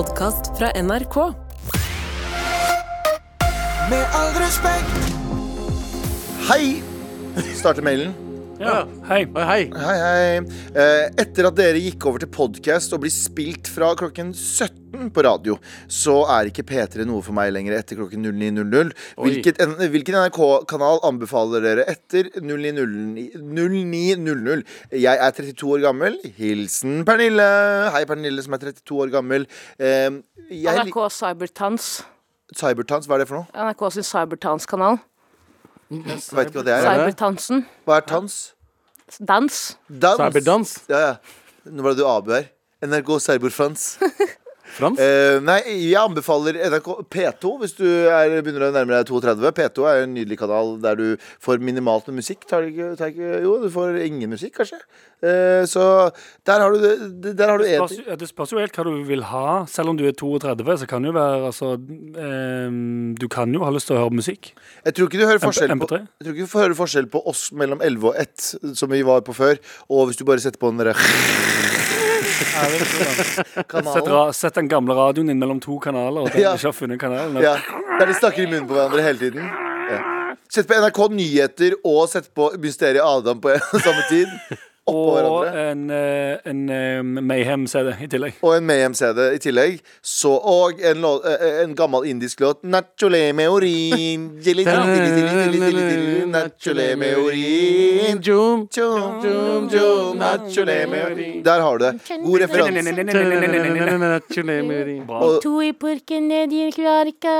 podkast fra NRK. Med all respekt. Hei! Starter mailen. Ja, hei. Hei. Hei, hei. Eh, etter at dere gikk over til podkast og blir spilt fra klokken 17 på radio, så er ikke P3 noe for meg lenger etter klokken 09.00. Hvilket, en, hvilken NRK-kanal anbefaler dere etter 09.00? 09.00? Jeg er 32 år gammel. Hilsen Pernille. Hei, Pernille, som er 32 år gammel. Eh, jeg NRK Cybertans. Cybertans, hva er det for noe? NRK sin Cybertans-kanal. Jeg vet ikke hva det er. Cybertansen. Hva er tans? Dans. Dans. Cyberdans. Ja, ja. Nå var det du Abu her. NRK Cyberfrans. Frans. Eh, nei, jeg anbefaler NRK P2 hvis du er, begynner å nærme deg 32. P2 er en nydelig kanal der du får minimalt med musikk. Tar ikke, tar ikke, jo, du får ingen musikk, kanskje. Eh, så der har du det. Der har du Det spørs, ja, det spørs jo helt hva du vil ha. Selv om du er 32, så kan det jo være altså ehm, Du kan jo ha lyst til å høre musikk. Jeg tror ikke du hører forskjell på MP3? Jeg tror ikke du får høre forskjell på oss mellom 11 og 1, som vi var på før, og hvis du bare setter på den derre Sett, sett den gamle radioen din mellom to kanaler, og den Ja. ikke har funnet kanalen. Ja, der de snakker i munnen på hverandre hele tiden. Ja. Sett på NRK Nyheter og sett på Mysteriet Adam på samme tid. Oppå Og en, eh, en eh, Mayhem-CD i tillegg. Og en Mayhem-CD i tillegg. Så, og en, lå- eh, en gammel indisk låt. Nachole meorin Nachole meorin Jum. Jum, jum, jum, nachole meorin. Der har du det. God referanse. To i purken ned i klarka,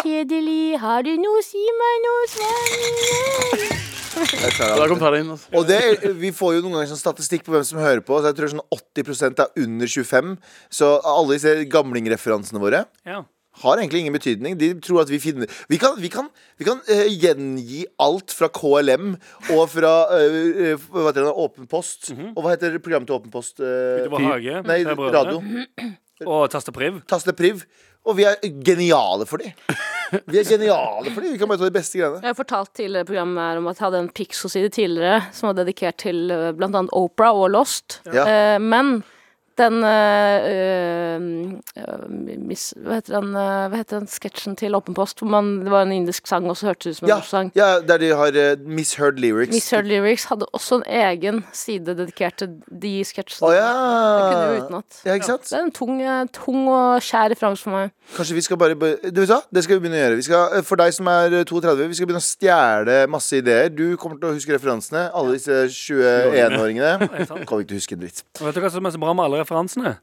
kjedelig, har du noe, si meg noe, svar Da kom Tara inn. Altså. Og det, vi får jo noen ganger sånn statistikk på hvem som hører på. Så jeg tror sånn 80% er under 25. Så alle disse gamlingreferansene våre Ja. har egentlig ingen betydning. De tror at vi finner Vi kan, vi kan, vi kan uh, gjengi alt fra KLM og fra uh, uh, hva heter det, Åpen post. Og hva heter programmet til Åpen post? Uh, Utover hage. nei, radio. Og Taste Priv. Og vi er geniale for dem. Vi er geniale for dem. Vi kan bare ta de beste greiene. Jeg har fortalt tidligere programmet her om at jeg hadde en Pixo-side tidligere som var dedikert til bl.a. blant annet Opera og Lost. Ja. Eh, men den eh, mis, Hva heter den, eh, hva heter den sketsjen til Åpen post? Hvor man, det var en indisk sang, og så hørtes det ut som en Ja, norsk sang. ja, der de har uh, misheard lyrics. Misheard Lyrics hadde også en egen side dedikert til de sketsjene. Oh, ja. Det kunne jo ja. utenat. ja. Ikke sant? Det er en tung, eh, tung og skjær referanse for meg. Kanskje vi skal bare Du vet hva? Det skal vi begynne å gjøre. Vi skal, eh, for deg som er eh, 32, vi skal begynne å stjele masse ideer. Du kommer til å huske referansene. Alle disse 21-åringene kommer ikke til å huske en dritt. Og vet du hva som er så bra med alle referansene?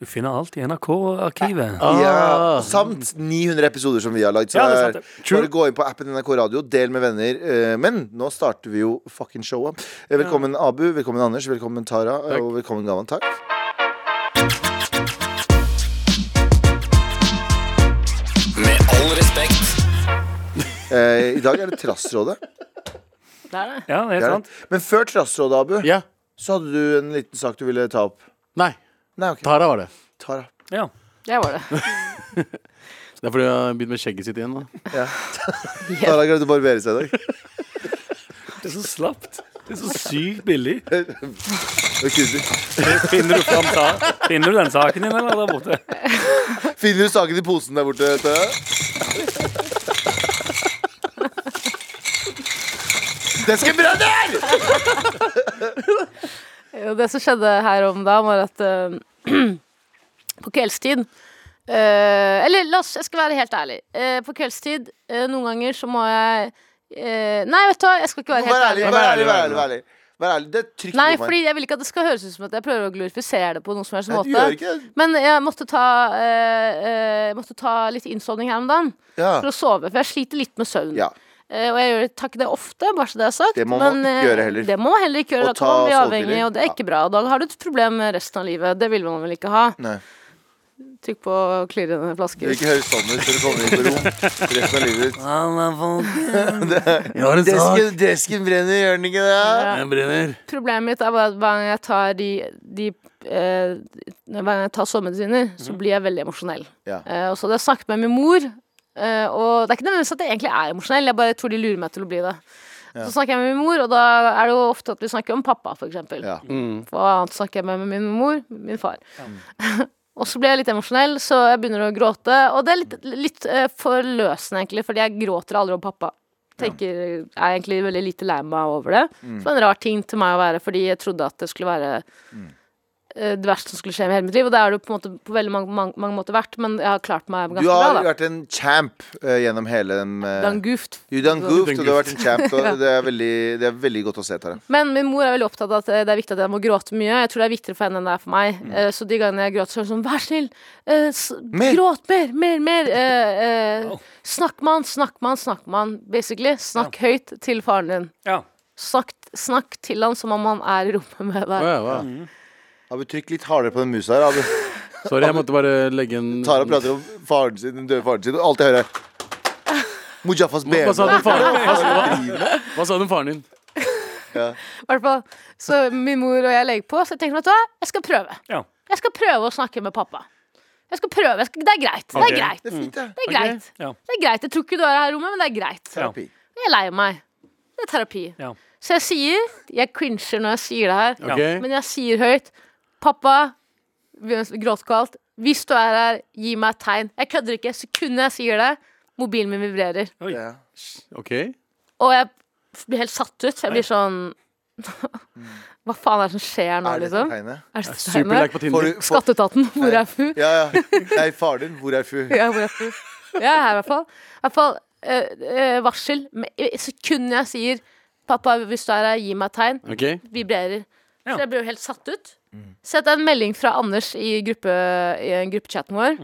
Du finner alt i NRK-arkivet. Ja, samt 900 episoder som vi har lagd. Så Ja, det er sant, eh, bare gå inn på appen NRK Radio, del med venner. Eh, Men nå starter vi jo fucking showet. Eh, Velkommen Abu, velkommen Anders, velkommen Tara, takk. og velkommen Gavan. Takk. Med all respekt. Eh, I dag er det Trassrådet. Det er det. Ja, det er helt er sant. Men før Trassrådet, Abu, Ja. så hadde du en liten sak du ville ta opp. Nei, Nei, okay. Tara var det. Tara. Ja. Jeg var det. Det er fordi hun har begynt med skjegget sitt igjen. Da. Ja. Tara glemte å barbere seg i dag. Det er så slapt. Det er så sykt billig. Finner du fram ta Finner du den saken din, eller der borte? Finner du saken i posen der borte? Tara? Det skal brødder! Jo, det som skjedde her om dagen, var at uh, på kveldstid uh, Eller la oss, jeg skal være helt ærlig. Uh, på kveldstid, noen ganger så må jeg eh, Nei, vet du hva, jeg skal ikke være helt Vær ærlig, vær ærlig. Vær ærlig, vær ærlig. Vær ærlig. Det er trygt Nei, fordi jeg vil ikke at det skal høres ut som at jeg prøver å glorifisere det på noen som helst måte. gjør ikke. Men jeg måtte ta, eh, eh, måtte ta litt innsovning her om dagen Ja. for å sove, for jeg sliter litt med søvn. ja. Eh, og jeg gjør, takk det ofte, bare så det er sagt. Det må man men, ikke eh, gjøre heller. Det må man heller ikke gjøre. Da kan man bli avhengig, og det er ikke bra. Da har du et problem med resten av livet. Det vil man vel ikke ha. Nei. Trykk på klirrende flasker. vil ikke høre sånn ut før du kommer inn på rom resten av livet ditt. Jeg har en sak. Desken, desken brenner, gjør den ikke det? Ja. Den brenner. Problemet mitt er bare at hver gang jeg tar de, de eh, Hver gang jeg tar sovemedisiner, så blir jeg veldig emosjonell. Ja. Eh, og så hadde jeg snakket med min mor, eh, og det er ikke nødvendigvis at jeg egentlig er emosjonell, jeg bare tror de lurer meg til å bli det. Så snakker jeg med min mor, og da er det jo ofte at vi snakker om pappa, eksempel. Ja. Mm. Hva annet snakker jeg med, med min mor? Min far. Og så blir jeg litt emosjonell, så jeg begynner å gråte. Og det er litt, litt uh, forløsende, egentlig, fordi jeg gråter aldri om pappa. Tenker, Jeg er egentlig veldig lite lei meg over det. Mm. Så det var en rar ting til meg å være, fordi jeg trodde at det skulle være Mm. Eh, det verste som skulle skje med hele mitt liv. Og det har det på, en måte, på veldig mange, mange, mange måter vært, men jeg har klart meg Du ganske har bra, da. vært en champ uh, gjennom hele den uh, Dan Gooft. You done goofed, og du har vært en champ. Og det, er veldig, det er veldig godt å se, Tara. Men min mor er veldig opptatt av at eh, det er viktig at jeg må gråte mye. Jeg tror det er viktigere for henne enn det er for meg. Mm. Uh, Så de gangene jeg gråter, så er det sånn Vær snill, eh, s Mer. gråt mer, mer, mer. Eh, eh, snakk med han, snakk med han, snakk med han. Basically. Snakk høyt til faren din. Ja. Snakk, snakk til han som om han er i rommet med deg. deg. ja, wow. Abu, trykk litt hardere på den musa her. Abu. Sorry, jeg måtte bare legge en Tara prater om faren sin, den døde faren sin, og alt jeg hører er Mujafas Hva sa du om faren din? Hva sa- Hva sa du om faren din? Ja. hvert fall. Så min mor og jeg legger på, så jeg tenker at hva, jeg skal prøve. Ja. Jeg skal prøve å snakke med pappa. Jeg skal prøve. Jeg skal, det er greit. Det er greit. Det er fint, ja. Det er greit. Ja. Det er greit. Jeg tror ikke du er her i rommet, men det er greit. Terapi. Jeg er lei meg. Det er terapi. Ja. Så jeg sier Jeg crincher når jeg sier det her, okay. men jeg sier høyt Pappa, gråtkvalt, hvis du er her, gi meg et tegn. Jeg kødder ikke. Sekundet jeg sier det, mobilen min vibrerer. Oi. Ja. ok Og jeg blir helt satt ut. Jeg blir sånn Hva faen er det som skjer nå, Er det liksom? tegnet? Er det tegnet? Like på Tinder. du, får, Skatteetaten, hvor er fu? ja, ja. Nei, faren din, hvor er fu? Ja, hvor er fu? Jeg er her i hvert fall. I hvert fall eh, eh, varsel. Med- sekundet jeg sier 'pappa, hvis du er her, gi meg et tegn', okay. vibrerer. Ja. Så jeg blir jo helt satt ut. Jeg en melding fra Anders i, gruppe, i gruppechatten vår.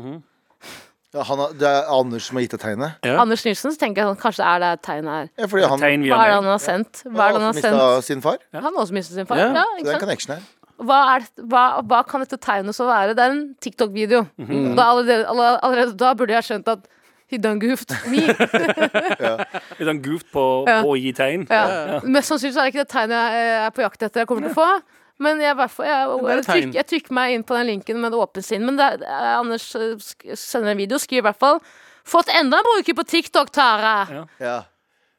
Ja, han har, det er Anders som har gitt deg tegnet? Ja. Anders Nilsen, så tenker jeg sånn, kanskje er det tegnet her. Ja, fordi han, Tegn Hva er det han har sendt? Hva er det han har mista sendt? sin far. Han har også mistet sin far. Ja, Ja, Så det er en connection her. Hva, er hva, hva kan dette tegnet så være? Det er en TikTok-video. Mhm. da allerede, allerede, allerede da burde jeg skjønt at he done goofed me. Litt done goofed på, Ja. på å gi tegn. Ja. Mest sannsynlig så er det ikke det tegnet jeg er på jakt etter jeg kommer til å få. Men jeg, jeg, jeg, trykker, jeg trykker meg inn på den linken med et åpent sinn. Men det, er- er, Anders eh, sk- sender en video, skriver i hvert fall 'Fått enda en bruker på TikTok, Tara'. Ja. Ja.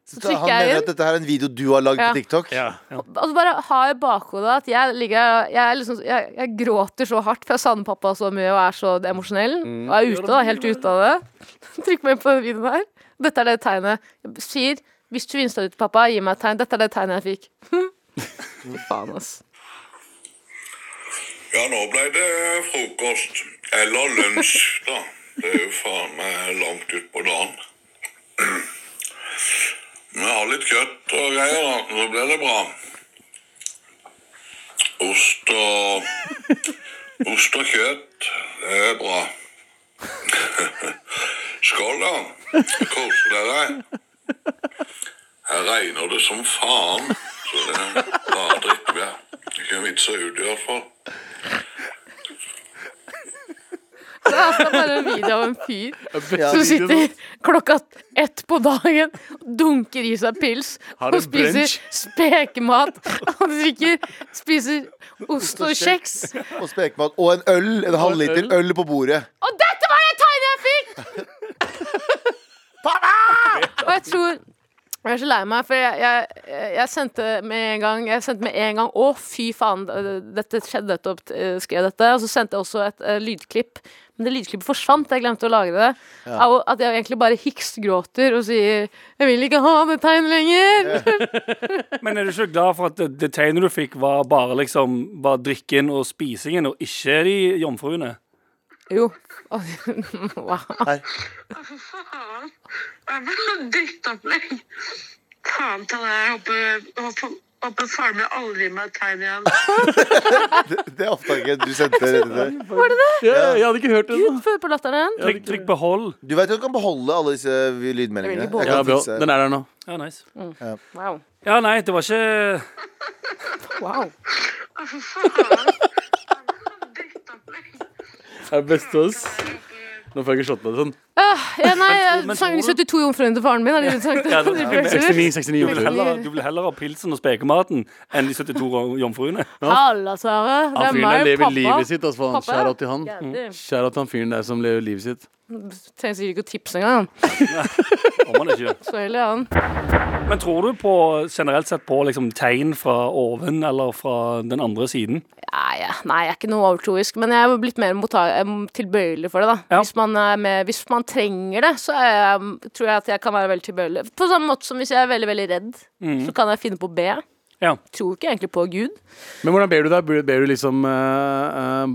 Så trykker han mener at dette her er en video du har lagd Ja. på TikTok? Ja. Ja. Og så bare ha i bakhodet at jeg ligger jeg, liksom, jeg, jeg gråter så hardt, for jeg savner pappa så mye og er så emosjonell. Og er ute, da, helt ute av det. Trykk meg inn på den videoen her. Dette er det tegnet. Jeg sier hvis du insta ut pappa, gi meg et tegn. Dette er det tegnet jeg fikk. Faen, ass. Ja, nå ble det frokost. Eller lunsj, da. Det er jo faen meg langt utpå dagen. Vi har litt kjøtt og greier, da. Så blir det bra. Ost og Ost og kjøtt. Det er bra. Skål, da. Kos dere. Her regner det som faen, så det er bare drittvær. Ikke vits å ut, i hvert fall. Det er altså bare en video av en fyr Ja. som sitter klokka ett på dagen, dunker i seg pils og spiser brunch. spekemat. Han drikker, spiser ost og kjeks. Og spekemat. Og en øl. En halvliter øl på bordet. Og dette var det tegnet jeg fikk! Og jeg tror jeg er så lei meg, for jeg, jeg, jeg sendte med en gang Jeg sendte med en gang Å, fy faen, dette skjedde nettopp, skrev dette. Og så sendte jeg også et uh, lydklipp. Men det lydklippet forsvant. Jeg glemte å lagre det. Av At jeg egentlig bare hiksgråter og sier 'Jeg vil ikke ha det tegnet lenger'. Men er du ikke glad for at det, det tegnet du fikk, var bare liksom Var drikken og spisingen, og ikke de jomfruene? Jo. wow. Her. Fy var noe drittopplegg. Faen ta det Jeg håper, håper, håper faren min aldri gir meg et tegn igjen. Det, det oppdaget jeg du sendte det det? Ja, jeg hadde ikke hørt det. Gud, før på latteren. Trykk, trykk behold. Du vet jo du kan beholde alle disse lydmeldingene. Jeg Ja, bra. Den er der nå. Ja, nice. Wow. Ja, nei, det var ikke wow. Fy faen. Det er best av oss. Nå får jeg ikke slått meg sånn. Ah, Ja, nei, sangen 72 jomfruene til faren min. Er det sagt? du? Ja, det- Ja, 69, 69 Du vil heller, du vil heller ha pilsen og spekematen enn de 72 jomfruene. Halla, Sara. Det er meg, lever pappa. livet sitt. Altså, faen. Out til han. Damn. Shout out til han fyren der som lever livet sitt. Trenger sikkert ikke å tipse engang. Om man ikke. Så heller han. Men tror du på generelt sett på liksom, tegn fra oven eller fra den andre siden? Ja. nei, jeg er ikke noe overtroisk, men jeg er blitt mer tilbøyelig for det. da Ja. hvis, man er med, hvis man trenger det, så er jeg, tror jeg at jeg kan være veldig tilbøyelig. På samme måte som hvis jeg er veldig veldig redd, så kan jeg finne på å be. Ja. Tror ikke egentlig på Gud. Men hvordan ber du da? Ber, ber du liksom uh,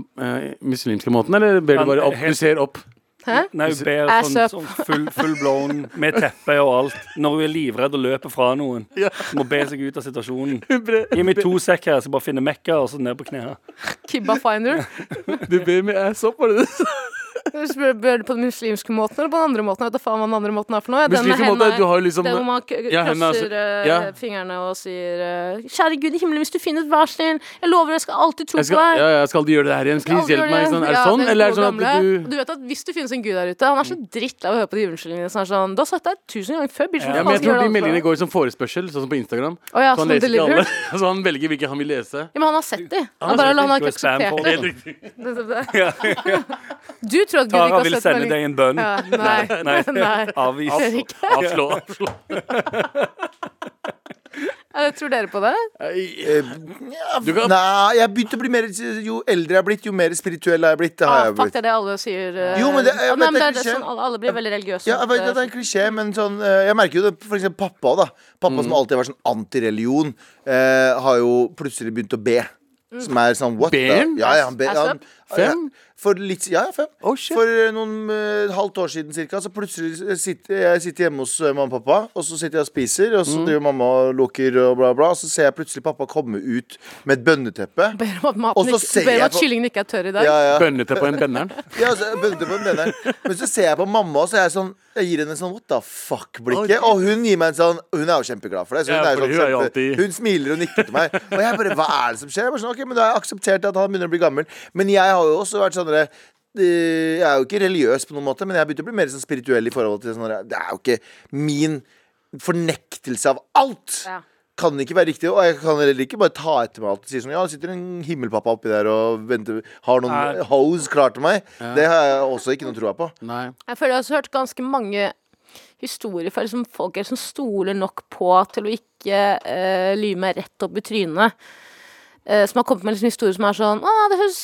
muslimske måten, eller ber du bare opp? Du ser opp. Hæ? Nei, hun ber sånn, sånn full, full blown med teppe og alt. Når hun er livredd og løper fra noen. Må be seg ut av situasjonen. Gi meg to sekk her, så bare finner Mekka, og så ned på knærne. Kibba finder. Du ber med ass opp, var det det? Spør du på den muslimske måten eller på den andre måten? Jeg vet da faen hva den andre måten er for noe. Den med måte, du har liksom Den hvor man Ja, krasser eh, Ja. fingrene og sier eh, Kjære Gud i himmelen, hvis du finner et vær snill, jeg lover jeg skal alltid tro på deg. ja, ja, skal aldri gjøre det her igjen. Please, hjelp meg. Sånn. Er det sånn, eller er det sånn at du Du vet at hvis det finnes en gud der ute, han er så drittlei av å høre på de unnskyldningene som er sånn Du har sagt det tusen ganger før, bitch. Ja, men jeg tror de meldingene går som forespørsel, sånn som på Instagram. Oh, ja, Så han sånn leser ikke alle. Så han velger hvilke han vil lese. Ja, men han har sett de. Han, bare, han har ikke akseptert det. det. Du tror at Gud Tara ikke har vil sende deg en bønn. Ja, nei. Nei. nei. Avvis. Avslå. avslå. Ja, Tror dere på det? Eh, Du kan- Nei, jeg begynte å bli mer Jo eldre jeg er blitt, jo mer spirituell er jeg blitt. Det har Ah, jeg fuck, blitt. det er det alle sier. eh, Jo, men det- jeg ja, nei, men det er det sånn, alle, blir veldig religiøse. Ja, jeg vet at det er en klisjé, men sånn eh, Jeg merker jo det for eksempel pappa òg, da. Pappa Mm. som alltid har vært sånn antireligion, eh, har jo plutselig begynt å be. Som er sånn what Ber? Ja, ja, han ber, Ass han, up? For litt Ja, ja, fem. Oh, shit. For eh, noen uh, halvt år siden cirka, så plutselig sitter jeg sitter hjemme hos eh, mamma og pappa, og så sitter jeg og spiser, og så Mm. driver mamma og lukker og bla, bla, og så ser jeg plutselig pappa komme ut med et bønneteppe. Ber om at, maten Og så ikke- ser ber jeg at kyllingen ikke er tørr i dag. Ja, ja. Bønneteppe på en benneren. Ja, altså, bønneteppe og en benneren. Men så ser jeg på mamma, og så er jeg sånn Jeg gir henne en sånn what the fuck-blikket. Og hun gir meg en sånn Hun er jo kjempeglad for det. Så hun, Ja, er sånn, hun er kjempe- alltid- hun smiler og nikker til meg. Og jeg bare Hva er det som skjer? Jeg bare sånn, ok, men Da har jeg akseptert at han begynner å bli gammel. Men jeg har jo også vært sånn eh, jeg er jo ikke religiøs på noen måte, men jeg har begynt å bli mer sånn spirituell i forhold til sånn Det er jo ikke min fornektelse av alt. Ja. Kan ikke være riktig, og jeg kan heller ikke bare ta etter meg alt og si sånn Ja, det sitter en himmelpappa oppi der og venter, har noen hoes klar til meg. Det har jeg også ikke noe troa på. Nei. Jeg føler jeg har også hørt ganske mange historier fra liksom folk som stoler nok på til å ikke uh, lyve meg rett opp i trynet. Uh, som har kommet med liksom historier som er sånn Å, det høres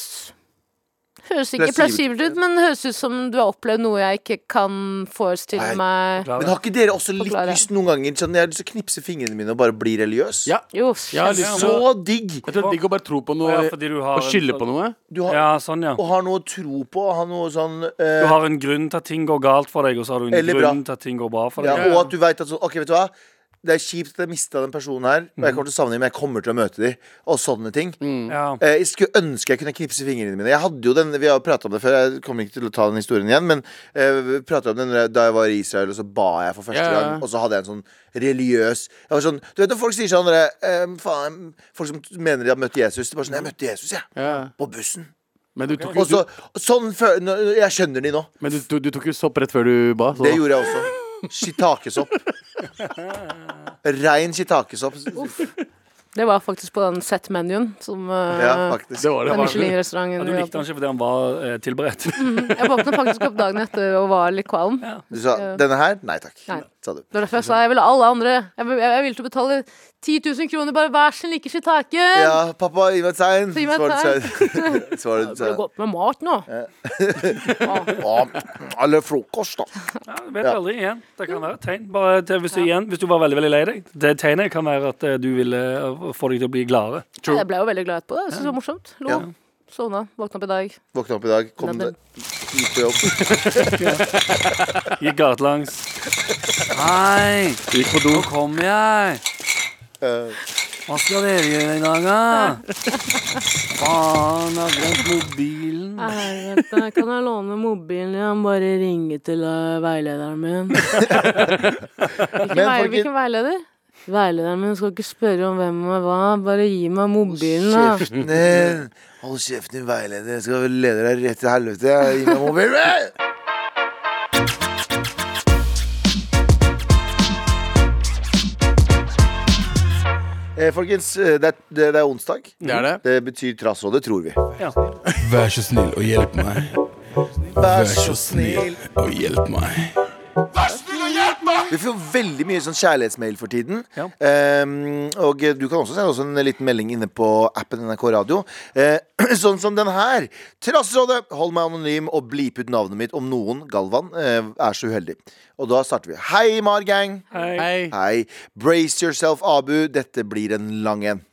Høres ikke Plausibelt. ut, men høres ut som du har opplevd noe jeg ikke kan forestille Nei. meg. Men har ikke dere også litt Forklare. lyst noen ganger sånn, Jeg har lyst til å knipse fingrene mine og bare bli religiøs? Ja. Jo, Ja, liksom. Så digg! Jeg tror det er digg å bare tro på noe Ja, fordi du har og skylde sånn- på noe. Du har, Ja, sånn, ja. Og har noe å tro på. og Har noe sånn uh, Du har en grunn til at ting går galt for deg, og så har du en bra. grunn til at ting går bra for ja, deg. Og at du veit at sånn OK, vet du hva? Det er kjipt at jeg mista den personen her, og jeg kommer til å savne dem, men jeg kommer til å møte dem. Og sånne ting. Ja. Eh, Jeg skulle ønske jeg kunne knipse fingrene mine. Jeg hadde jo den, Vi har prata om det før, jeg kommer ikke til å ta den historien igjen. Men eh, vi pratet om den da jeg var i Israel, og så ba jeg for første Ja, ja. gang. Og så hadde jeg en sånn religiøs jeg var sånn, Du vet når folk sier sånn dere, eh, faen, Folk som mener de har møtt Jesus. Det er bare sånn Jeg møtte Jesus, jeg. Ja. På bussen. Men du tok, jo okay. sånn Jeg skjønner de nå. men du, du, du tok jo sopp rett før du ba. Så. Det gjorde jeg også. Shitakesopp. Rein shitakesopp. Det var faktisk på den set-menuen som uh, Ja, faktisk. Det var det. den Ja, Michelin-restauranten du likte han ikke fordi han var eh, tilberedt. Jeg våkna faktisk opp dagen etter og var litt kvalm. Du sa 'denne her'? Nei takk. Nei. Sa du. Det var derfor jeg sa jeg ville alle andre Jeg, vil- jeg, jeg ville til å betale 10 000 kroner, bare vær så snill, ikke taket Ja, pappa, gi meg et tegn. Gi meg et tegn. Svaret Det tegn. godt med mat nå. Ja, eller frokost, da. Ja, du vet Ja. aldri igjen. Det kan være et tegn. Bare til, hvis, du, igjen, hvis du var veldig veldig lei deg. Det tegnet kan være at eh, du ville eh, få deg til å bli gladere. Jeg ble jo veldig glad etterpå. Jeg synes det var morsomt. Lo. Sovna. Våkna opp i dag. Våkna opp i dag, kom deg ut på jobb. Gikk gatelangs. Hei, Gikk på do. nå kommer jeg. Eh, Hva skal dere gjøre i dag, da? Faen, jeg har glemt mobilen. Helvete, kan jeg låne mobilen din? Bare ringe til eh, veilederen min. Hvilken, Men vei, hvilken veileder? Veilederen min skal ikke spørre om hvem og hva. Bare gi meg mobilen, da. Hold kjeften din, Hold kjeften din veileder. Jeg skal vel lede deg rett til helvete. Gi meg mobilen! Eh, folkens, eh, det er, det er onsdag. Det er det. Det betyr trass, og det tror vi. Ja. Vær så snill og hjelp meg. Vær så snill og hjelp meg. Vær så snill vi får veldig mye sånn kjærlighetsmail for tiden. Ja. Um, og du kan også sende oss en liten melding inne på appen NRK Radio. Uh, sånn som den her. Trasserådet, hold meg anonym og blip ut navnet mitt om noen, Galvan, uh, er så uheldig. Og da starter vi. Hei, Margang. Hei. Hei. Hei. Brace yourself, Abu. Dette blir en lang en.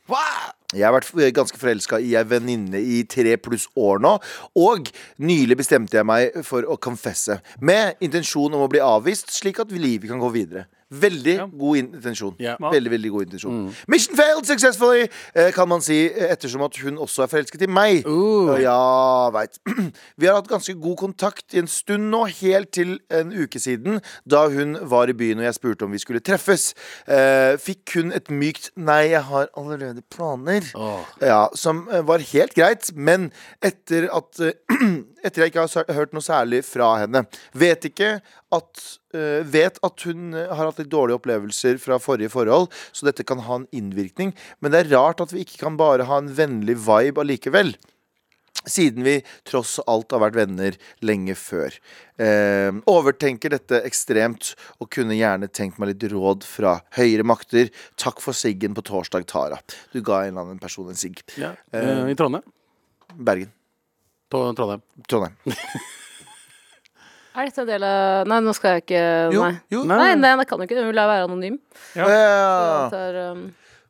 Jeg har vært ganske forelska i ei venninne i tre pluss år nå. Og nylig bestemte jeg meg for å confesse. Med intensjon om å bli avvist, slik at livet kan gå videre. Veldig Ja. god intensjon. Ja. Veldig, veldig god intensjon. Mission failed successfully, eh, kan man si, eh, ettersom at hun også er forelsket i meg. Uh. Ja, veit. Vi har hatt ganske god kontakt i en stund nå, helt til en uke siden, da hun var i byen og jeg spurte om vi skulle treffes. Eh, fikk hun et mykt 'nei, jeg har allerede planer', oh. ja, som var helt greit, men etter at Etter jeg ikke har hørt noe særlig fra henne. Vet ikke at uh, Vet at hun eh, har hatt litt dårlige opplevelser fra forrige forhold, så dette kan ha en innvirkning. Men det er rart at vi ikke kan bare ha en vennlig vibe allikevel. Siden vi tross alt har vært venner lenge før. Eh, overtenker dette ekstremt og kunne gjerne tenkt meg litt råd fra høyere makter. Takk for siggen på torsdag, Tara. Du ga en eller annen person en sigg. Ja. Eh, I Trondheim. Bergen. Trondheim. Trondheim. Er dette en del av Nei, nå skal jeg ikke Jo, Nei. jo. Nei, nei, det kan jo ikke. Hun vil være anonym. Ja. Eh, Det er, um,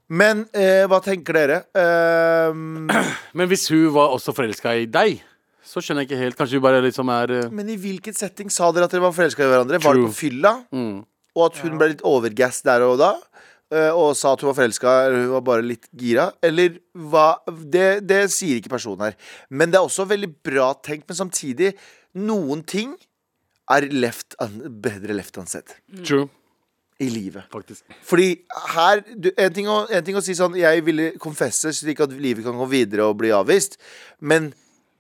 men eh, hva tenker dere? Eh, Men hvis hun var også forelska i deg, så skjønner jeg ikke helt. Kanskje hun bare liksom er eh, men i hvilket setting sa dere at dere var forelska i hverandre? Var det True. på fylla? mm. Og at hun ble litt overgass der og da? eh, Og sa at hun var forelska, eller hun var bare litt gira? Eller hva det, det sier ikke personen her. Men det er også veldig bra tenkt, men samtidig Noen ting er left un, bedre left uansett. True, i livet. faktisk. Fordi her du, en, ting å, en ting å si sånn Jeg ville konfesse slik at livet kan gå videre og bli avvist. Men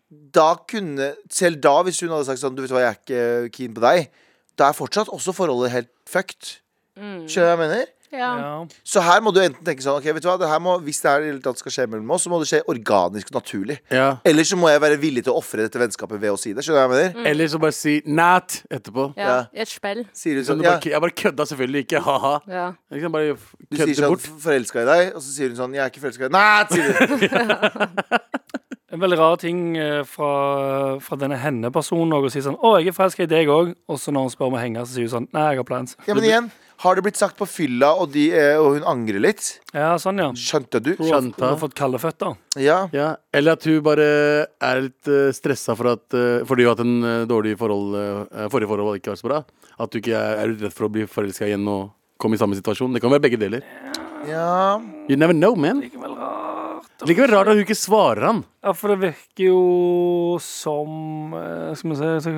da kunne Selv da, hvis hun hadde sagt sånn Du vet hva, jeg er ikke keen på deg. Da er fortsatt også forholdet helt fucked. Skjønner du hva jeg mener? Ja. Ja. Så her må du enten tenke sånn Ok, vet du hva, det her må, Hvis det her i det hele tatt skal skje mellom oss, så må det skje organisk og naturlig. Ja. Eller så må jeg være villig til å ofre dette vennskapet ved å si det. Skjønner du hva jeg mener? Eller så bare si nat etterpå. ja. Ja. I et spill. Sier du Sånn, sånn ja, bare, jeg bare kødda selvfølgelig ikke, ha-ha. Ja. Bare f- Du sier sånn bort. forelska i deg, og så sier hun sånn Jeg er ikke forelska i deg. 'Nat', sier du. En veldig rar ting eh, fra, fra denne henne-personen å si sånn 'Å, jeg er forelska i deg òg', og så når hun spør om å henge, så sier hun sånn 'Nei, jeg har plans'. Ja, men igjen, har det blitt sagt på fylla, og, de, eh, og hun angrer litt? Ja, sånn, ja. Skjønte du? Hun har, Skjønte. hun har fått kalde føtter. Ja. Ja, eller at hun bare er litt uh, stressa for at, eh, fordi hun har hatt en eh, dårlig forhold eh, forrige forhold ikke vært så bra. At du ikke er, er redd for å bli forelska igjen og komme i samme situasjon. Det kan være begge deler. ja. You never know, man. Likevel. Likevel rart at hun ikke svarer han. Ja, for det virker jo som eh, Skal vi se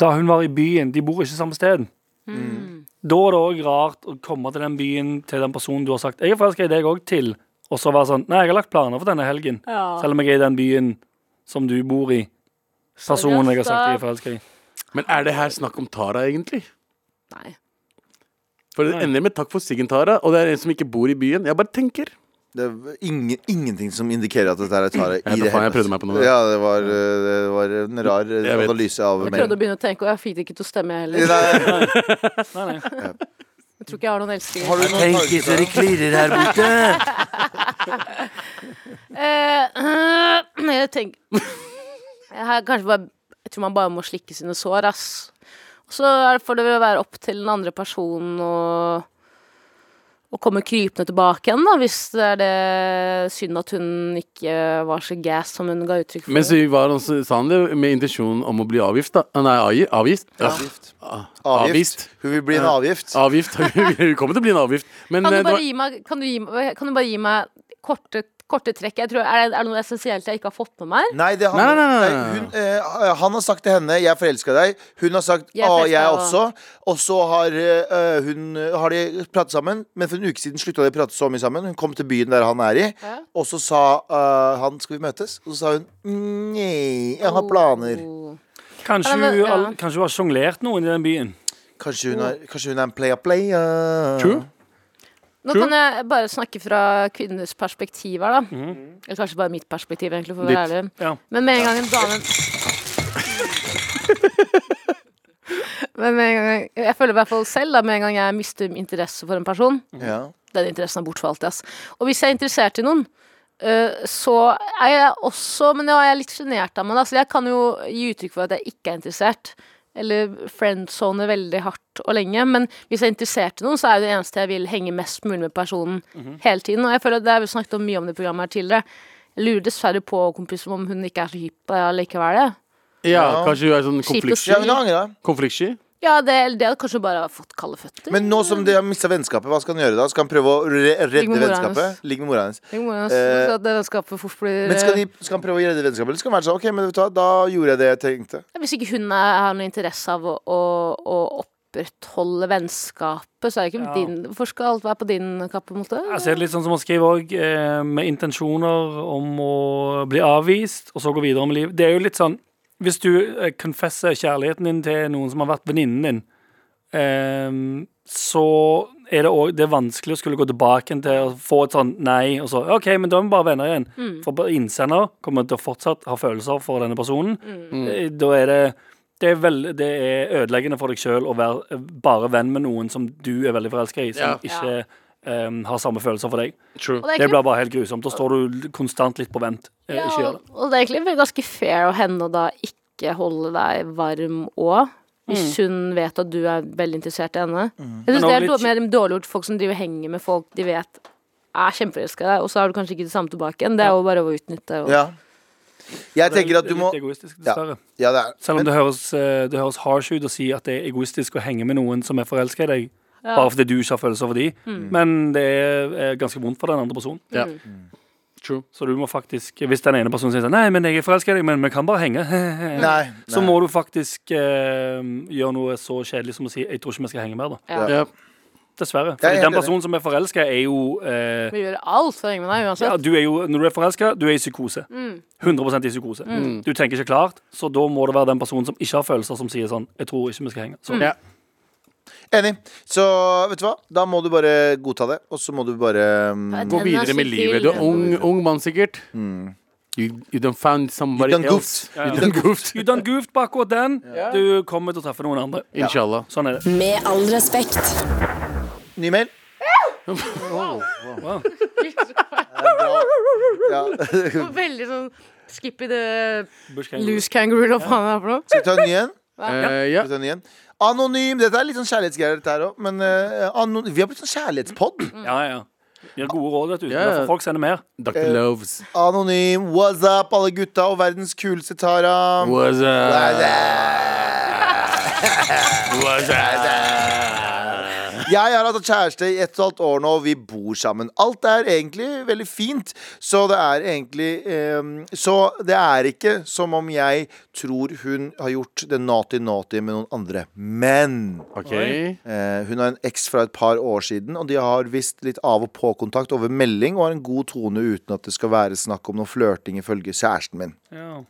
Da hun var i byen De bor ikke samme sted. Da er det òg rart å komme til den byen til den personen du har sagt 'Jeg er forelska i deg òg', til, og så være sånn 'Nei, jeg har lagt planer for denne helgen', Ja. selv om jeg er i den byen som du bor i. Personen jeg har sagt jeg er forelska i. Men er det her snakk om Tara, egentlig? Nei. For det ender med takk for siggen, Tara, og det er en som ikke bor i byen. Jeg bare tenker. Det er ingen, ingenting som indikerer at dette er Tara. i Jeg det faen, jeg prøvde meg på noe. Ja, det var, eh, det var en rar Jeg analyse av Jeg prøvde mailen. å begynne å tenke, og jeg fikk det ikke til å stemme, jeg heller. Nei, Nei, nei. Jeg tror ikke jeg har noen elskere. Har du noen tanker? Tara? klirrer her borte. Eh, jeg tenker jeg, bare, jeg tror man bare må slikke sine sår, ass. Og så får det vel være opp til den andre personen å å komme krypende tilbake igjen, da, hvis det er det synd at hun ikke var så gass som hun ga uttrykk for. Men så var han, så sa han det med intensjonen om å bli avgift, da. Ah, Nei, avgift. Ja. Avgift. Avgift. Avgift. Hun vil bli en avgift. Avgift. Hun kommer til å bli en avgift. Men kan, eh, du bare var, gi meg, kan, du gi, kan du bare gi meg korte, korte trekk? Jeg tror, er, det, er det noe essensielt jeg ikke har fått med meg? Nei, det han, Nei, nei, nei, nei, nei, hun, eh, han har sagt til henne 'jeg forelsker deg'. Hun har sagt Jeg 'å, forelsket jeg også». Og så har eh, hun Har de pratet sammen, men for en uke siden slutta de å prate så mye sammen. Hun kom til byen der han er i, Ja. og så sa eh, han 'skal vi møtes'? Og så sa hun 'nei, jeg har planer'. Oh. Kanskje, hun, ja. kanskje hun har sjonglert noen i den byen. Kanskje hun er, kanskje hun er en playa-playa. True. Nå kan jeg bare snakke fra kvinners perspektiv her, da. Eller kanskje bare mitt perspektiv, egentlig, for å være ærlig. Ja. Men med en gang en dame Men med en gang Jeg føler i hvert fall selv, da, med en gang jeg mister interesse for en person, Ja. den interessen er bortfalt. Ass. Og hvis jeg er interessert i noen, øh, så er jeg også Men nå er jeg litt sjenert av meg, da, så jeg kan jo gi uttrykk for at jeg ikke er interessert. Eller friendzone veldig hardt og lenge. Men hvis jeg er interessert i noen, så er det det eneste jeg vil henge mest mulig med personen hele tiden. Og jeg føler at det har vi snakket om mye om det programmet her tidligere. Jeg lurer dessverre på kompisen om hun ikke er så hypp på det allikevel. Ja, Ja. kanskje hun er sånn Kjipt å konflikt, si. ja, konfliktsky? Ja, det, det hadde kanskje bare har fått kalde føtter. Men nå som de har mista vennskapet, hva skal han gjøre da? Skal han prøve å re redde Ligge med mora vennskapet? hennes. Ligge med mora hennes. Eh, vennskapet fort blir Men skal, de, skal han prøve å redde vennskapet, eller skal han være sånn OK, men vet du hva, da gjorde jeg det jeg tenkte. Hvis ikke hun er, har noe interesse av å, å, å opprettholde vennskapet, så er det ikke Ja. din Hvorfor skal alt være på din kappe? måte? Jeg ser det litt sånn som å skrive òg, eh, med intensjoner om å bli avvist, og så gå videre med livet. Det er jo litt sånn Hvis du konfesser kjærligheten din til noen som har vært venninnen din, eh, så er det også, Det er vanskelig å skulle gå tilbake til å få et sånn nei, og så OK, men da er vi bare venner igjen. For innsender kommer til å fortsatt ha følelser for denne personen. Mm. Da er det det er, veld, det er ødeleggende for deg sjøl å være eh, bare venn med noen som du er veldig forelska i, som Ja. ikke um, har samme følelser for deg. True. Og det er Det egentlig, blir bare helt grusomt. Da står du konstant litt på vent. Eh, ja, Ikke gjør og, det. og det er egentlig ganske fair av henne å da ikke holde deg varm òg. Hvis hun vet at du er veldig interessert i henne. Jeg Men synes også Det er litt- dårlig, mer dårlig gjort folk som driver og henger med folk de vet er kjempeelska i deg, og så har du kanskje ikke det samme tilbake igjen. Det er jo bare å utnytte. Og, Ja. Jeg tenker at du må Litt egoistisk, dessverre. Ja, det er Selv om men, det høres, eh, det høres harsh ut å si at det er egoistisk å henge med noen som er forelska i deg, Ja. bare fordi du ikke har følelser for de. Men det er ganske vondt for den andre personen. Ja. True. Så du må faktisk, hvis den ene personen sier sånn Nei, men jeg er forelska i deg, men vi kan bare henge. Nei. Så nei. må du faktisk eh, gjøre noe så kjedelig som å si Jeg tror ikke vi skal henge mer, da. Ja. Dessverre. for er Fordi den personen som er forelska, er jo eh, Vi gjør alt for å henge med deg uansett. ja, du er jo, Når du er forelska, du er i psykose. 100% i psykose. Du tenker ikke klart, så da må det være den personen som ikke har følelser, som sier sånn Jeg tror ikke vi skal henge. Så, Ja. Enig. Så vet du hva? Da må du bare godta det, og så må du bare um, Gå er videre med livet. Du er ung, ung mann, sikkert. You, you don't found somebody You done else. Ja, Yeah. You done goofed. You done goofed på akkurat den. Du kommer til å treffe noen andre. Inshallah. Sånn er det. Med all respekt. Ny mail. Wow. Ja. Veldig sånn Skippy the Bush kangaroo. loose kangaroo, eller hva faen det er for noe. Skal vi ta en ny en? Eh, ja. Skal vi ta en ny en? Anonym. Dette er litt sånn kjærlighetsgreier, dette her òg. Men eh, ano vi har blitt sånn kjærlighetspod. Ja, ja. Gir gode råd, vet du. Ja, ja. Derfor folk sender mer. Dr. Loves. Anonym. What's up, alle gutta og verdens kuleste Tara. What's up? What's Jeg har hatt kjæreste i ett og et halvt år nå, og vi bor sammen. Alt er egentlig veldig fint, så det er egentlig um, Så det er ikke som om jeg tror hun har gjort det naughty-naughty med noen andre. Men okay. uh, hun har en eks fra et par år siden, og de har visst litt av og på-kontakt over melding og har en god tone uten at det skal være snakk om noe flørting, ifølge kjæresten min. Ja.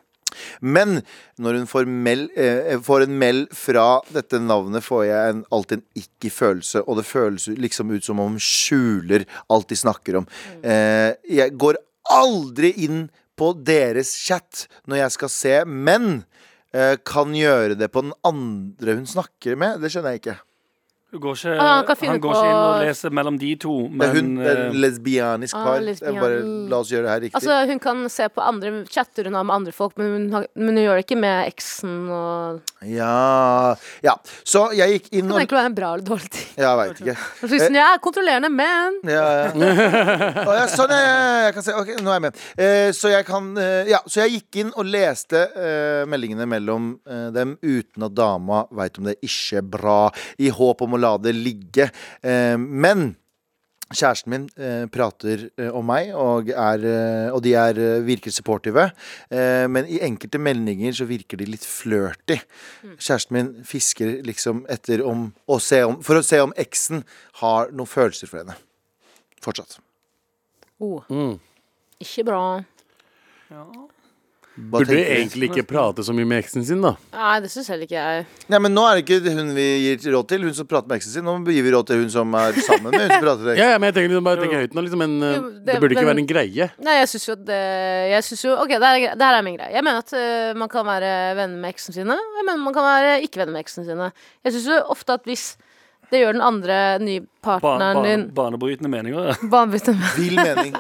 Men når hun får, mel, eh, får en meld fra dette navnet, får jeg en, alltid en ikke-følelse. Og det føles liksom ut som om hun skjuler alt de snakker om. Eh, jeg går aldri inn på deres chat når jeg skal se, men eh, kan gjøre det på den andre hun snakker med. Det skjønner jeg ikke. Går ikke, Ah, han han går ikke inn og leser mellom de to, Det er, hun, det er eh, en lesbianisk Ah, par. Ah, Bare, la oss gjøre det her riktig. Altså, hun kan se på andre chatter hun har med andre folk, men hun, har, men hun gjør det ikke med eksen og ja, ja. Så jeg gikk inn Det kan egentlig være en bra eller dårlig ting. Jeg veit ikke. Så sier jeg er kontrollerende, men Ja, ja. Ja, sånn, ja, ja, jeg kan se. Ok, nå er jeg med. Eh, så jeg kan eh, Ja, så jeg gikk inn og leste eh, meldingene mellom eh, dem uten at dama veit om det ikke er bra, i håp om å la det ligge. Eh, men Kjæresten min eh, prater eh, om meg, og, er, eh, og de er, eh, virker supportive. Eh, men i enkelte meldinger så virker de litt flørty. Kjæresten min fisker liksom etter om, å se om For å se om eksen har noen følelser for henne. Fortsatt. oh, Mm. ikke bra. ja. Burde tenker du? egentlig ikke prate så mye med eksen sin, da. Nei, det syns heller ikke jeg. Nei, men nå er det ikke hun vi gir råd til, hun som prater med eksen sin. Nå gir vi råd til hun som er sammen med hun som prater til Ja, ja, men jeg tenker liksom, bare tenker høyt nå, liksom, men eh, Jo, det, det- burde ikke men- være en greie. Nei, jeg syns jo at det Jeg syns jo OK, det her, er, er min greie. Jeg mener at uh, man kan være venner med eksen sine. og Jeg mener man kan være ikke venner med eksen sine. Jeg syns jo ofte at hvis det gjør den andre nye partneren ba, din banebrytende meninger. ja. Banebrytende meninger. Vill mening.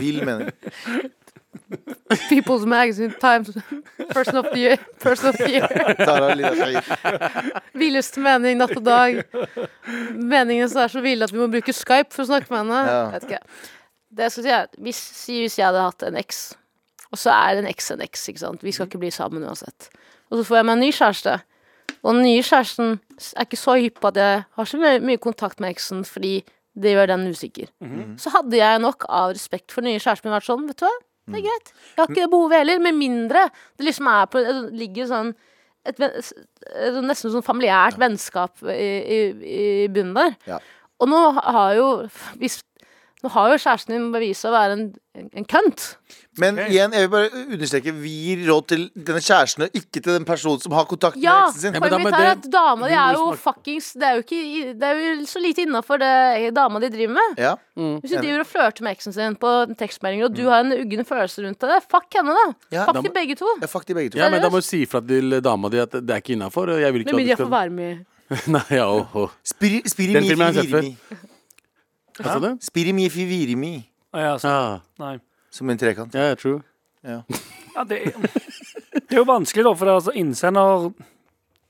Vill mening. People's Magazine Times Person of the Year. Person of the year. Villeste mening natt og dag. Meningene som er så ville at vi må bruke Skype for å snakke med henne. Ja. Vet ikke. Det jeg skal si er hvis, si hvis jeg hadde hatt en eks, og så er en eks en eks, ikke sant. Vi skal ikke bli sammen uansett. Og så får jeg meg en ny kjæreste. Og den nye kjæresten er ikke så hypp på at jeg har så mye, mye kontakt med eksen fordi det gjør den usikker. Så hadde jeg nok av respekt for den nye kjæresten min vært sånn, vet du hva. Det er greit. Jeg har ikke det behovet heller. Med mindre det liksom er på det ligger sånn et, et, nesten sånn familiært vennskap i, i, i bunnen der. Ja. Og nå har jo hvis, Nå har jo kjæresten din bevist å være en, en, en kønt. Men igjen, jeg vil bare understreke Vi gir råd til denne kjæresten og ikke til den personen som har kontakt Ja, med eksen sin. Ja, men da- poenget men mitt er at dama di er jo fuckings Det er jo, ikke, det er jo så lite innafor det dama di driver med. Ja. Hvis du driver og flørter med eksen sin på tekstmeldinger, og du har en uggen følelse rundt det, fuck henne, da. Ja, fuck da de begge to. Ja, fuck de begge to. Ja, men da må du si ifra til dama di at det er ikke innafor. Men vil ikke Med mindre jeg at du får skal være med. Nei, ja, oh, åh. Spiri, spiri Den filmen har jeg sett firimi. Hva sa du? Spiri mi fivirimi. Ah, ja, så, Ja, nei. Som en trekant. ja, jeg Ja. Ja, det, er- det er jo vanskelig, da, for det, er altså, innsender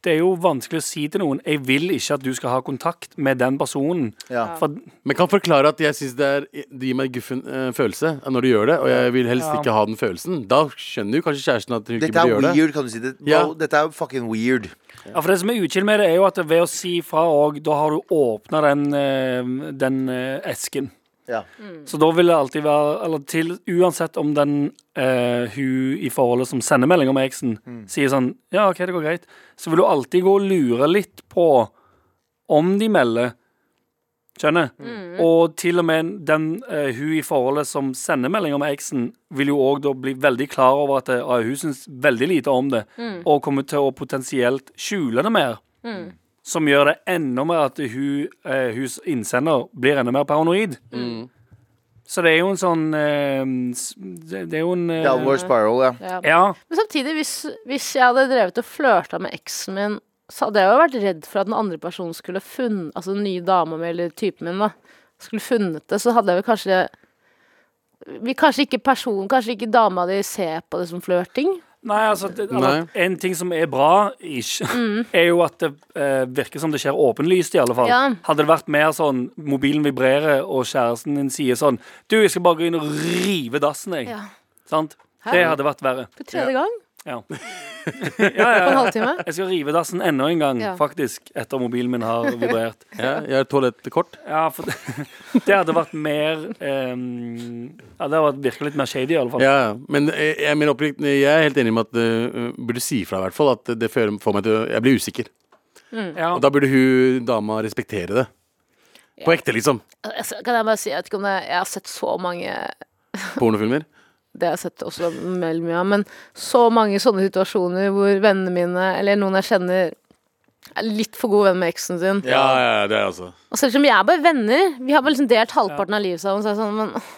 Det er jo vanskelig å si til noen 'Jeg vil ikke at du skal ha kontakt med den personen'. Ja. For Men kan forklare at jeg syns det, er- det gir meg guffen uh, følelse når du gjør det, og jeg vil helst Ja. ikke ha den følelsen. Da skjønner jo kanskje kjæresten at hun ikke Dette er burde gjøre det. weird, kan du si. Det, Ja. wow, dette er fucking weird. Ja, for Det som er uchill med det, er jo at ved å si fra òg, da har du åpna den, eh, den eh, esken. Ja. Så da vil det alltid være Eller til Uansett om den eh, hun i forholdet som sender meldinger med eksen, sier sånn Ja, OK, det går greit, så vil du alltid gå og lure litt på om de melder. Skjønner? Og til og med den eh, hun i forholdet som sender meldinger med eksen, vil jo òg da bli veldig klar over at det, ah, hun syns veldig lite om det, og kommer til å potensielt skjule det mer. Som gjør det enda mer at hun, eh, hus innsender blir enda mer paranoid. Så det er jo en sånn eh, Det det er jo en eh, Downward spiral, ja. Ja. Ja. Men samtidig, hvis, hvis jeg hadde drevet og flørta med eksen min, så hadde jeg jo vært redd for at den andre personen skulle funnet Altså den nye dama mi, eller typen min, da, skulle funnet det, så hadde jeg vel kanskje vi, Kanskje ikke personen, kanskje ikke dama di ser på det som flørting. Nei, altså det, Nei. En ting som er bra, ish, er jo at det eh, virker som det skjer åpenlyst, i alle fall. Ja. Hadde det vært mer sånn mobilen vibrerer, og kjæresten din sier sånn Du, jeg skal bare gå inn og rive dassen, jeg. Ja. Sant? Hæ? Det hadde vært verre. For tredje gang Ja. ja, på en halvtime. Jeg skal rive dassen enda en gang, Ja. faktisk, etter mobilen min har vibrert. Ja, jeg har toalettkort. Ja, for det, det hadde vært mer um, Ja, det hadde virket litt mer shady, i alle fall. Ja, ja. men jeg, jeg, er opprikt, jeg er helt enig med at uh, burde si ifra, i hvert fall. At det fører- får meg til å Jeg blir usikker. Ja. Og da burde hun dama respektere det. På ekte, liksom. Altså, Kan jeg bare si, jeg vet ikke om det Jeg har sett så mange Pornofilmer. Det har jeg sett også veldig mye av, men så mange sånne situasjoner hvor vennene mine, eller noen jeg kjenner, er litt for god venn med eksen sin. Ja, ja, ja, det er altså Og selv om vi er bare venner, vi har bare liksom delt halvparten av livet sammen, så er det sånn, men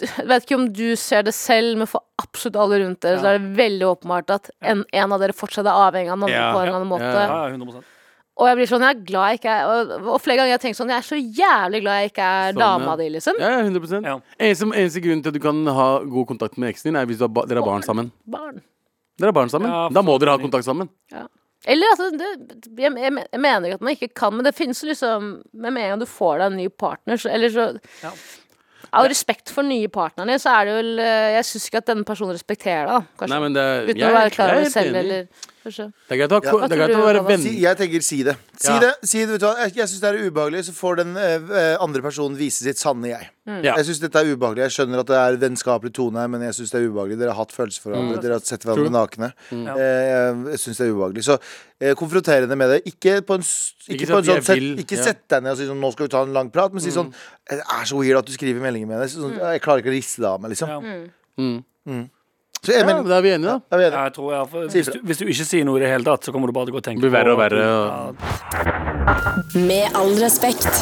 jeg vet ikke om du ser det selv, men for absolutt alle rundt dere, så er det veldig åpenbart at en, en av dere fortsatt er avhengig av den andre Ja. på en eller annen måte. Ja, Ja, ja, 100 Og jeg blir sånn, jeg er glad jeg ikke er Og, og flere ganger har jeg tenkt sånn, jeg er så jævlig glad jeg ikke er Sånn, dama ja. di, liksom. Ja, ja, 100 Ja. eneste, eneste grunn til at du kan ha god kontakt med eksen din, er hvis du har ba dere har barn sammen. Barn. Dere har barn sammen. Ja, da må dere ha kontakt sammen. Eller altså, det, jeg, jeg, jeg mener ikke at man ikke kan, men det finnes jo liksom Med en gang du får deg en ny partner, så Eller så Ja. Av respekt for nye partnerne, så er det vel eh, Jeg syns ikke at denne personen respekterer deg, da. Kanskje. Nei, men det Uten jeg- å være klar er over det selv, eller. Det er greit å, Ja. det er greit å være venn. Si, jeg tenker si det. Si Ja. det, si det vet du hva? Jeg, jeg syns det er ubehagelig, så får den eh, andre personen vise sitt sanne jeg. Ja. Jeg syns dette er ubehagelig. Jeg skjønner at det er vennskapelig tone her, men jeg syns det er ubehagelig. Dere har hatt følelser for hverandre. Dere har sett hverandre True. nakne. Eh, jeg syns det er ubehagelig. Så eh, konfronter henne med det. Ikke på en, ikke Ikke på en sånn sett, Ikke ja. sett deg ned og si sånn 'nå skal vi ta en lang prat', men si sånn 'det er så weird at du skriver meldinger med henne'. Sånn, 'Jeg klarer ikke å riste det av meg', liksom. Ja. Mm. Så jeg, Ja, da er vi enige, da. er vi enige? Jeg tror jeg, for, hvis, du, hvis du ikke sier noe i det hele tatt, så kommer du bare til å tenke på Det blir verre og verre, Ja, Med all respekt.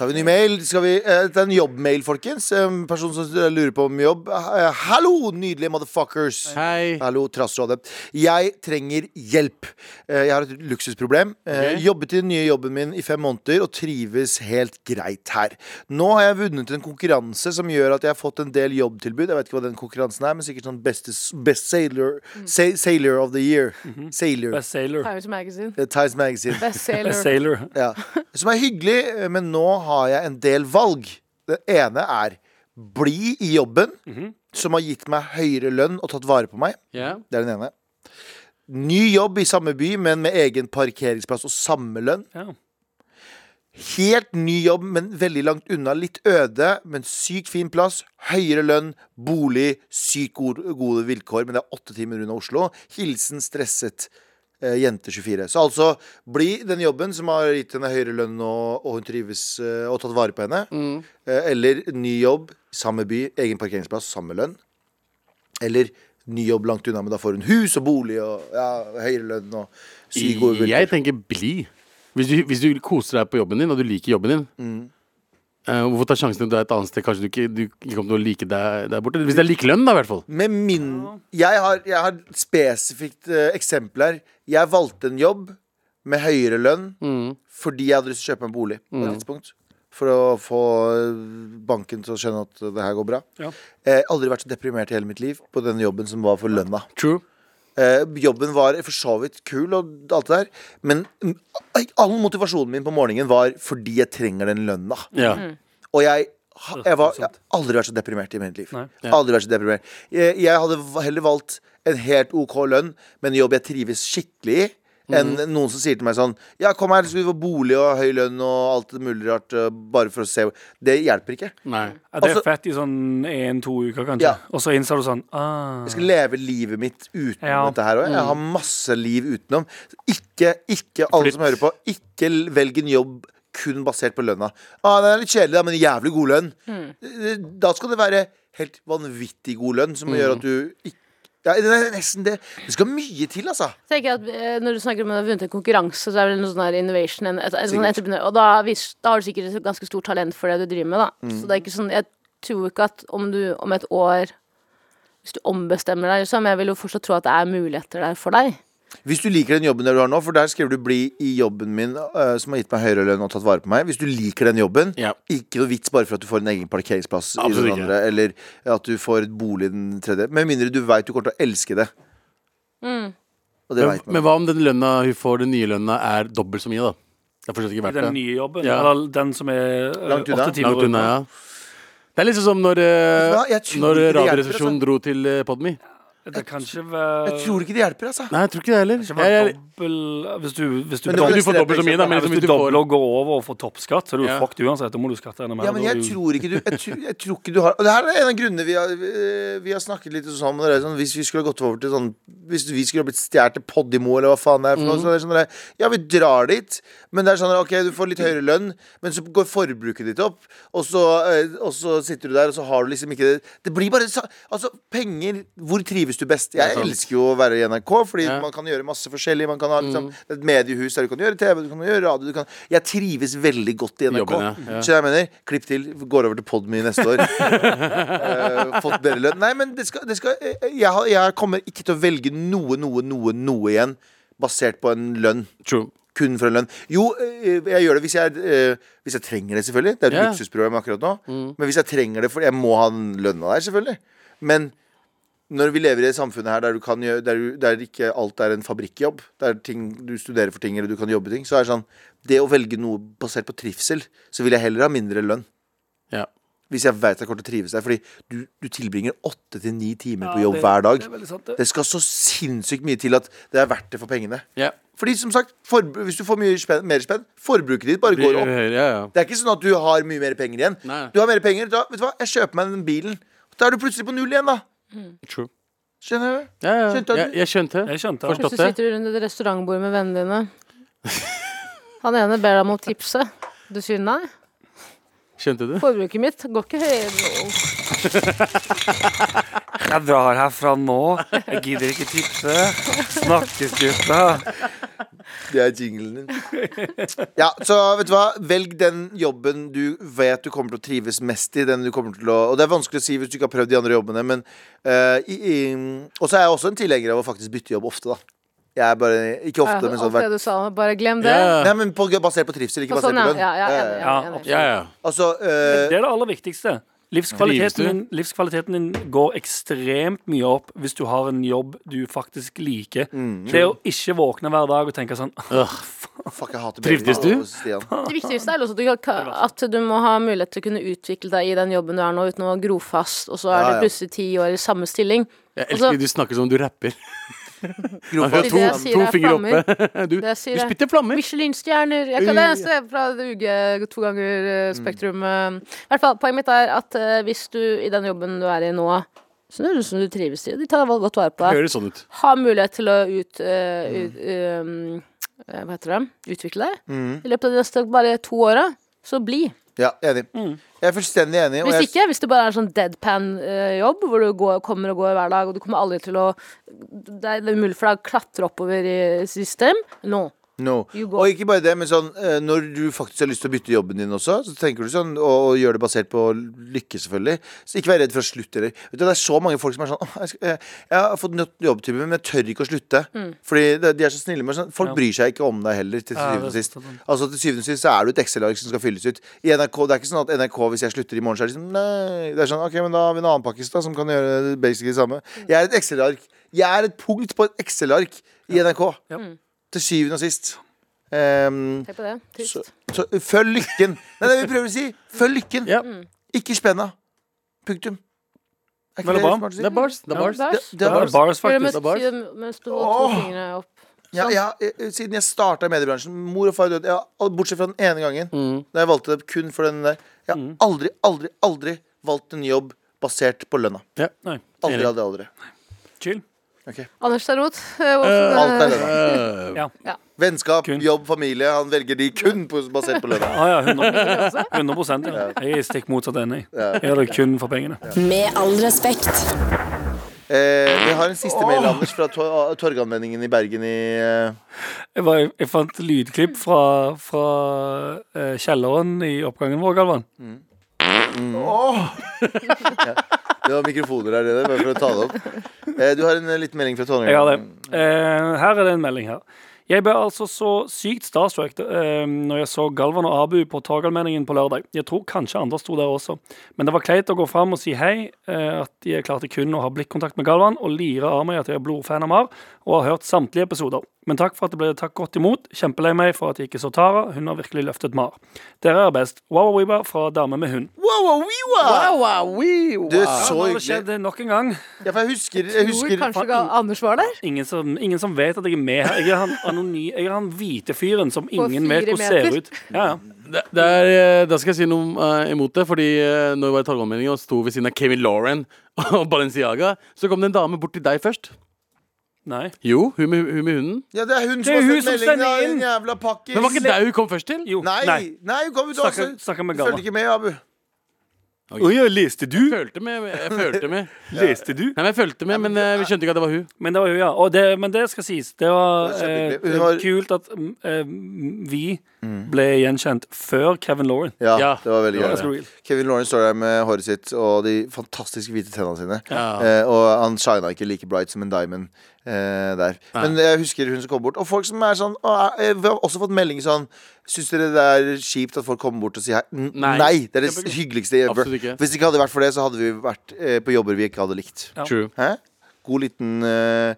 Tar vi en ny mail. Skal vi, eh, det er en jobbmail, folkens. En person som lurer på om jobb. Eh, Hallo, nydelige motherfuckers. Hei. Hallo, Trassrådet. Jeg trenger hjelp. Eh, Jeg har et luksusproblem. Okay. Jobbet i den nye jobben min i fem måneder og trives helt greit her. Nå har jeg vunnet en konkurranse som gjør at jeg har fått en del jobbtilbud. Jeg vet ikke hva den konkurransen er, men sikkert sånn Best, best sailor, sa, sailor of the year. Sailor. Best sailor. Times Magazine. Times Magazine. Best sailor. Best sailor. Ja. Som er hyggelig, men nå har jeg en del valg. Det ene er bli i jobben, som har gitt meg høyere lønn og tatt vare på meg. Yeah. Det er den ene. Ny jobb i samme by, men med egen parkeringsplass og samme lønn. Yeah. Helt ny jobb, men veldig langt unna. Litt øde, men sykt fin plass. Høyere lønn, bolig, sykt gode, gode vilkår. Men det er åtte timer unna Oslo. Hilsen stresset eh, jente 24. Så altså, bli den jobben som har gitt henne høyere lønn, og, og hun trives eh, og tatt vare på henne. Eh, eller ny jobb, samme by, egen parkeringsplass, samme lønn. Eller ny jobb langt unna, men da får hun hus og bolig og ja, høyere lønn og sykt gode vilkår. Jeg tenker bli. Hvis du, hvis du koser deg på jobben din, og du liker jobben din, Mm. Eh, hvorfor ta sjansen til du er et annet sted? Kanskje du ikke, du ikke kommer til å like deg der borte? Hvis det er likelønn, da, i hvert fall. Med min Jeg har, jeg har spesifikt uh, eksempel her. Jeg valgte en jobb med høyere lønn Mm. fordi jeg hadde lyst til å kjøpe en bolig på et tidspunkt. For å få eh, banken til å skjønne at det her går bra. Ja. Jeg har aldri vært så deprimert i hele mitt liv på den jobben som var for lønna. True. Eh, jobben var for så vidt kul og alt det der, men mm, all motivasjonen min på morgenen var fordi jeg trenger den lønna. Ja. Og jeg, jeg, var, jeg har aldri vært så deprimert i mitt liv. Nei. Ja. Aldri vært så deprimert. Jeg, jeg hadde heller valgt en helt OK lønn, men en jobb jeg trives skikkelig i. Enn Mhm. noen som sier til meg sånn Ja, kom her, så skal du få bolig og høy lønn og alt mulig rart, uh, bare for å se. Det hjelper ikke. Nei. Ja, det er Altså- fett i sånn én-to uker, kanskje. Ja. Og så innser du sånn ah. Jeg skal leve livet mitt utenom Ja. dette her òg. Jeg har masse liv utenom. Ikke, ikke alle Fordi- som hører på, ikke velg en jobb kun basert på lønna. Ah, den er litt kjedelig, da, men jævlig god lønn. Mm. Da skal det være helt vanvittig god lønn, som gjør at du ikke ja, det er nesten det. Det skal mye til, altså. tenker jeg at eh, Når du snakker om å ha vunnet en konkurranse, så er det noe sånn innovation en, sånn Sikkert. Og da, vis, da har du sikkert et ganske stort talent for det du driver med. Da. Mm. Så det er ikke sånn Jeg tror ikke at om du om et år Hvis du ombestemmer deg, liksom, jeg vil jo fortsatt tro at det er muligheter der for deg. Hvis du liker den jobben der du har nå, for der skriver du 'bli i jobben min', øh, som har gitt meg høyere lønn og tatt vare på meg. Hvis du liker den jobben, Ja. ikke noe vits bare for at du får en egen parkeringsplass i Absolutt den ikke. andre, eller at du får et bolig i den tredje. Med mindre du veit du kommer til å elske det. Og det Men, vet man. men hva om den lønna hun får, den nye lønna, er dobbelt så mye, da? Det er fortsatt ikke I verdt den det. nye jobben. Ja. Eller den som er eh, Langt unna. åtte timer Langt unna, ja. Det er liksom som når, Vet du hva? eh, Jeg tror når ikke det hjelper, Radioresepsjonen altså. dro til eh, Podme. Det kan ikke være Jeg tror ikke det hjelper, altså. Nei, jeg tror ikke det heller. Det kan Jeg, ikke være jeg, dobbel Hvis du, hvis du, Men det var du får dobbelt så mye, da. Men liksom, hvis du dobler og går over og får toppskatt, så er du Ja. fucked uansett. Da må du skatte enda mer. Ja, men Da jeg du- tror ikke du Jeg tror, jeg tror ikke du har Og det her er en av grunnene vi har, vi- vi har snakket litt sammen. om det er sånn Hvis vi skulle ha gått over til sånn Hvis vi skulle blitt stjålet til Podimo, eller hva faen det er for noe, så er det sånn der, Ja, vi drar dit, men det er sånn OK, du får litt høyere lønn, men så går forbruket ditt opp, og så, eh, og så sitter du der, og så har du liksom ikke det Det blir bare Altså, penger Hvor trives du best? Jeg er elsker jo å være i NRK, fordi Ja. man kan gjøre masse forskjellig. Man kan ha liksom, et mediehus der du kan gjøre TV, du kan gjøre radio du kan, Jeg trives veldig godt i NRK. Jobben, ja. Så jeg mener, klipp til, går over til Podme neste år. uh, fått bedre lønn. Nei, men det skal, det skal eh, jeg, jeg kommer ikke til å velge noe, noe, noe, noe igjen basert på en lønn. true. Kun for en lønn. Jo, eh, jeg gjør det hvis jeg, eh, hvis jeg trenger det, selvfølgelig. Det er et yeah. luksusproblem akkurat nå. Men hvis jeg trenger det, for jeg må ha den lønna der, selvfølgelig. Men når vi lever i et samfunn her der, kan der, der ikke alt er en fabrikkjobb, der ting, du studerer for ting eller du kan jobbe ting, så er det sånn Det å velge noe basert på trivsel, så vil jeg heller ha mindre lønn. Ja. Hvis jeg vet jeg kommer til å trives der. Fordi du, du tilbringer åtte til ni timer på jobb det- hver dag. Det sant, det. Det skal så sinnssykt mye til at det er verdt det for pengene. Ja. Fordi som sagt, for, hvis du får mye spenn, mer spenn, forbruket ditt bare går opp. Ja, ja. Det er ikke sånn at du har mye mer penger igjen. Nei. Du har mer penger, da, vet du hva, jeg kjøper meg den bilen. Da er du plutselig på null igjen, da. True. Skjønner du? Ja, ja. Skjønte du? Jeg, jeg skjønte. Jeg skjønte. Forstått. Hvis du det. sitter rundt et restaurantbord med vennene dine Han ene ber deg om å tipse. Du sier nei. Skjønte du? Forbruket mitt går ikke høyere Jeg drar herfra nå. Jeg gidder ikke tipse. Snakkes, gutta. Det er jinglen din. Ja, så vet du hva? Velg den jobben du vet du kommer til å trives mest i. Den du kommer til å, og det er vanskelig å si hvis du ikke har prøvd de andre jobbene, men uh, i, i, Og så er jeg også en tilhenger av å faktisk bytte jobb ofte, da. Jeg er bare Ikke ofte, men sånn Ofte det du sa, bare glem det. Yeah. Nei, men på, basert på trivsel, ikke På basert sånn, på lønn. Ja, ja, ja. Altså uh, Det er det aller viktigste. Livskvaliteten din, livskvaliteten din går ekstremt mye opp hvis du har en jobb du faktisk liker. Det å ikke våkne hver dag og tenke sånn Fuck, jeg hater Trivdes du? Det viktigste er også at du, må ha mulighet til å kunne utvikle deg i den jobben du er nå, uten å gro fast, og så er Ja, du plutselig ti år i samme stilling. Jeg elsker at du snakker som om du rapper. Det to, to fingre oppe. Du, du er- spytter flammer. Michelin-stjerner. Jeg kan Uh, fra UG to ganger eh, Spektrum. eh. I hvert fall, Poenget mitt er at eh, hvis du i den jobben du er i nå, så det som du trives i, de tar godt vare på deg, Høres sånn ut. har mulighet til å ut, uh, ut um, Hva heter det? Utvikle deg Mm. i løpet av de neste bare to åra. Så bli. Ja, enig. Jeg er fullstendig enig. og Hvis ikke, hvis det bare er en sånn deadpan-jobb, hvor du går, kommer og går hver dag, og du kommer aldri til å er, det er umulig for deg å klatre oppover i system. No. No. Og ikke bare det, men sånn eh, når du faktisk har lyst til å bytte jobben din også, så tenker du sånn, og, og gjør det basert på lykke, selvfølgelig. Så ikke vær redd for å slutte. heller. Vet du, det er så mange folk som er sånn «Åh, jeg, skal, jeg, jeg har fått nytt jobbtype, men jeg tør ikke å slutte. Mm. Fordi det, de er så snille med sånn, Folk Ja. bryr seg ikke om deg heller, til syvende og sist. Altså Til syvende og sist så er du et Excel-ark som skal fylles ut. I NRK, Det er ikke sånn at NRK, hvis jeg slutter i morgen, så er det sånn Nei. Det er sånn, ok, men da har vi en annen pakkis da som kan gjøre basically det samme. Jeg er et Excel-ark. Jeg er et punkt på et Excel-ark i NRK. Ja. Til syvende og sist. Um, Tenk på det. Trist. så, så følg lykken. Det er det vi prøver å si. Følg lykken. Ja. Ikke spenna. Punktum. Er ikke Men det er bra. smart å si? Det er bars. Det er bars. Bars. Det- det er Bars, bars. Gjør det faktisk. det er bars. mens du holder to Åh. fingre opp. Ja, ja, eh, siden jeg starta i mediebransjen, mor og far døde, ja, bortsett fra den ene gangen, Mm. da jeg valgte det kun for den der, jeg har aldri, aldri, aldri valgt en jobb basert på lønna. Ja. Nei. Aldri, Enig. aldri, aldri. Chill. Anders derimot. eh, Alt er lønna. Eh, Ja. Vennskap, Kun. jobb, familie. Han velger de kun på, basert på lønna. Ah, ja, 100%, 100 ja. Jeg er stikk motsatt enig. Jeg gjør det kun for pengene. Med all respekt. Eh, vi har en siste mail, Anders, fra Tor Torgallmenningen i Bergen i eh, Jeg, var, jeg fant lydklipp fra, fra eh, kjelleren i oppgangen vår, Galvan. Det var mikrofoner her nede, bare for å ta det opp. Eh, du har en eh, liten melding fra Trondheim. Jeg har det. Eh, her er det en melding her. Jeg ble altså så sykt starstruck eh, når jeg så Galvan og Abu på Torgallmenningen på lørdag. Jeg tror kanskje andre sto der også. Men det var kleint å gå fram og si hei, eh, at jeg klarte kun å ha blikkontakt med Galvan, og lire av meg at jeg er blodfan av Mar, og har hørt samtlige episoder. Men takk for at det ble tatt godt imot. Kjempelei meg for at jeg ikke så Tara. Hun har virkelig løftet Mar. Dere er best. Wow, fra Dame med hund. Wawawiwa! Wawawiwa! Du er så hyggelig. Ja, det nok en gang. Ja, for jeg husker, jeg Tror husker kanskje ikke Anders var der? Ingen som, ingen som vet at jeg er med her. Jeg er han, anony, jeg er han hvite fyren som ingen vet hvordan ser ut. Ja, ja. Det, det er, eh, da skal jeg si noe uh, imot det. Fordi uh, når vi var i Torgallmenningen og sto ved siden av Kevin Lauren og Balenciaga, så kom det en dame bort til deg først. Nei. Jo, hun med, hun med hunden. Ja, det er hun Det som er har hun sendt som melding. sender da, inn. jævla pakkis. Men var ikke det hun kom først til? Jo. Nei, nei, hun kom ut også. Snakker, snakker med Du Følte ikke med, Abu. Oi, ja, leste du? Jeg følte med. Jeg følte med. Leste du? Nei, men jeg følte med, men eh, vi skjønte ikke at det var hun. Men det var hun, ja. Og det, men det skal sies. Det var Det var eh, kjempehyggelig. Hun var- kult at mm, eh, vi ble gjenkjent før Kevin Lauren. Ja, Ja. det var veldig Det var gøy. real. Kevin Lauren står der med håret sitt og de fantastiske hvite tennene sine. Ja. Eh, og han shina ikke like bright som en diamond eh, der. Men jeg husker hun som kom bort. Og folk som er sånn og, jeg, Vi har også fått melding sånn Syns dere det er kjipt at folk kommer bort og sier hei? N- Nei. Nei. Det er det hyggeligste ever. Absolutt ikke. Hvis det ikke hadde vært for det, så hadde vi vært eh, på jobber vi ikke hadde likt. Ja. True. Hæ? God liten eh,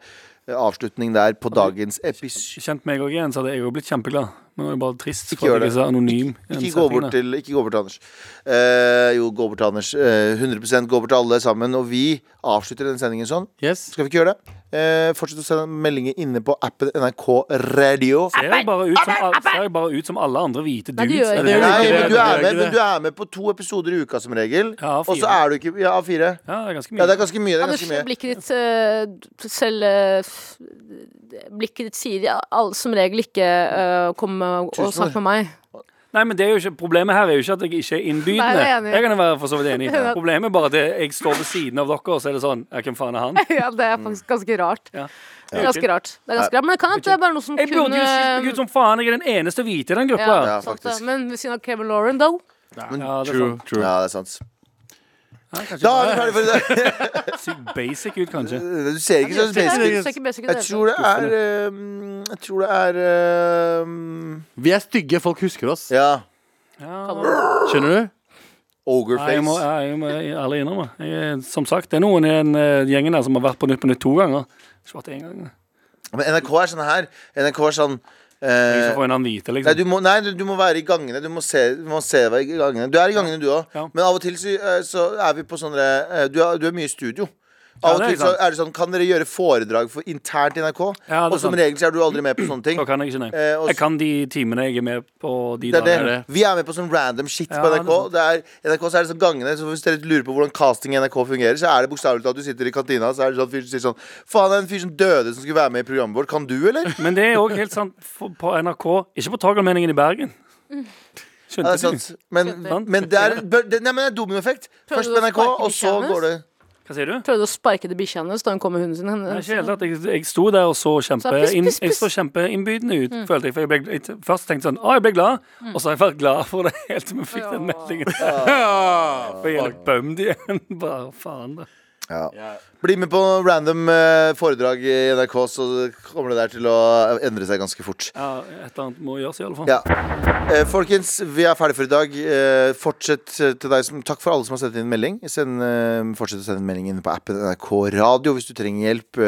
avslutning der på dagens episode. Kjent meg òg igjen, så hadde jeg jo blitt kjempeglad. Men nå er det bare trist Ikke gjør det. anonym. Ikke gå bort til, ikke gå bort til Anders. Eh, jo, gå bort til Anders. Eh, 100% gå bort til alle sammen. Og vi avslutter denne sendingen sånn. Yes. Skal vi ikke gjøre det? Eh, fortsett å sende meldinger inne på appen NRK Radio. Ser jeg bare ut som, al- ser jeg bare ut som alle andre hvite dudes? Nei, du, Nei, men du, er med, men du er med på to episoder i uka som regel. Ja, Og så er du ikke Ja, fire. Ja, det er ganske Ja, mye. det er ganske mye. Det er Anders, ganske mye. blikket ditt uh, selv uh, Blikket ditt sier ja, alle som regel ikke uh, og Tusen snakke med meg. Nei, men det er jo ikke, Problemet her er jo ikke at jeg ikke er innbydende. Nei, jeg er enig. jeg kan være for så vidt enig. i. Problemet er bare at jeg står ved siden av dere, og så er det sånn Hvem faen er han? Ja, det er faktisk ganske rart. Ja. Det er ganske rart. Det er ganske rart. Men det kan at det er bare noe som Jeg burde jo skilt meg ut som faen. Jeg er den eneste hvite i den gruppa. ja, Ja. Men ved siden av Kevin Lauren, though. Ja, det er True, sant. true. Ja, det er sant. Ja, Da er vi ferdig for i dag. sykt basic ut, kanskje. Du ser ikke så basic ut. det Jeg tror det er ehm, Jeg tror det er ehm, Vi er stygge, folk husker oss. Ja. Ja. Skjønner du? Ogre jeg må, jeg må ærlig innrømme. Jeg, som sagt, det er noen i den eh, gjengen der som har vært på Nytt på Nytt to ganger. Ikke vært én gang. Men NRK er sånn her. NRK er sånn Jeg eh, skal få en annen hvite, Nei, liksom. du må, nei, du, du må være i gangene. Du må se, du må se deg i gangene. Du er i gangene, du òg. Ja. Men av og til så, eh, så er vi på sånne eh, du, er, du er mye i studio. Av og til så er det sånn Kan dere gjøre foredrag for internt i NRK? Ja, og som sant. regel så er du aldri med på sånne ting. Kan jeg ikke, nei. Eh, Jeg kan de timene jeg er med på de Det er det. dagene. det. Vi er med på sånn random shit Ja, på NRK. Det er, NRK så er det sånn gangene Så Hvis dere lurer på hvordan casting i NRK fungerer, så er det bokstavelig talt at du sitter i kantina, så er det sånn fyr som sier sånn Faen, det er en fyr som døde som skulle være med i programmet vårt. Kan du, eller? Men det er òg helt sant for- på NRK. Ikke på Tagermeningen i Bergen. Ja, Skjønte det er du? sant. Men, men det er, det, nei, men det er dominoeffekt. Først på NRK, og så går det Hva sier du? Prøvde å sparke til bikkja hennes da hun kom med hunden sin. Nei, Henne- ikke helt jeg, jeg sto der og så kjempe, Så kjempeinnbydende ut, følte jeg. For jeg ble, jeg først tenkte sånn Å, jeg ble glad. Og så har jeg vært glad for det helt til vi fikk den meldingen. For jeg er litt bummed igjen. Bare faen, da. Ja. Bli med på random eh, foredrag i NRK, så kommer det der til å endre seg ganske fort. Ja, et eller annet må gjøres, i alle fall. Ja. Eh, folkens, vi er ferdige for i dag. Eh, fortsett eh, til deg som Takk for alle som har sendt inn melding. Send, eh, fortsett å sende melding inn på appen NRK Radio hvis du trenger hjelp.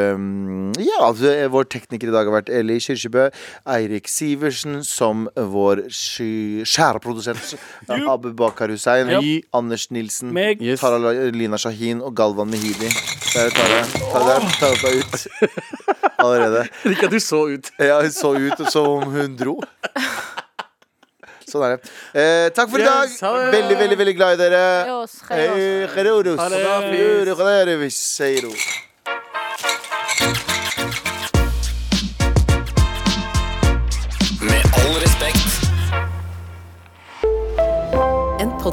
Ja, altså, eh, vår tekniker i dag har vært Eli Kyrkjebø. Eirik Sivertsen som vår skjære produsent. Abu Bakar Hussein. Yep. Anders Nilsen. Meg. Yes. Taralina Shahin og Galvan Mehidi. Der tar jeg tar jeg tar jeg deg ut allerede. Ikke at du så ut. Ja, hun så ut som om hun dro. Sånn er det. Eh, takk for i dag. Yes. Veldig, veldig veldig glad i dere. Adios,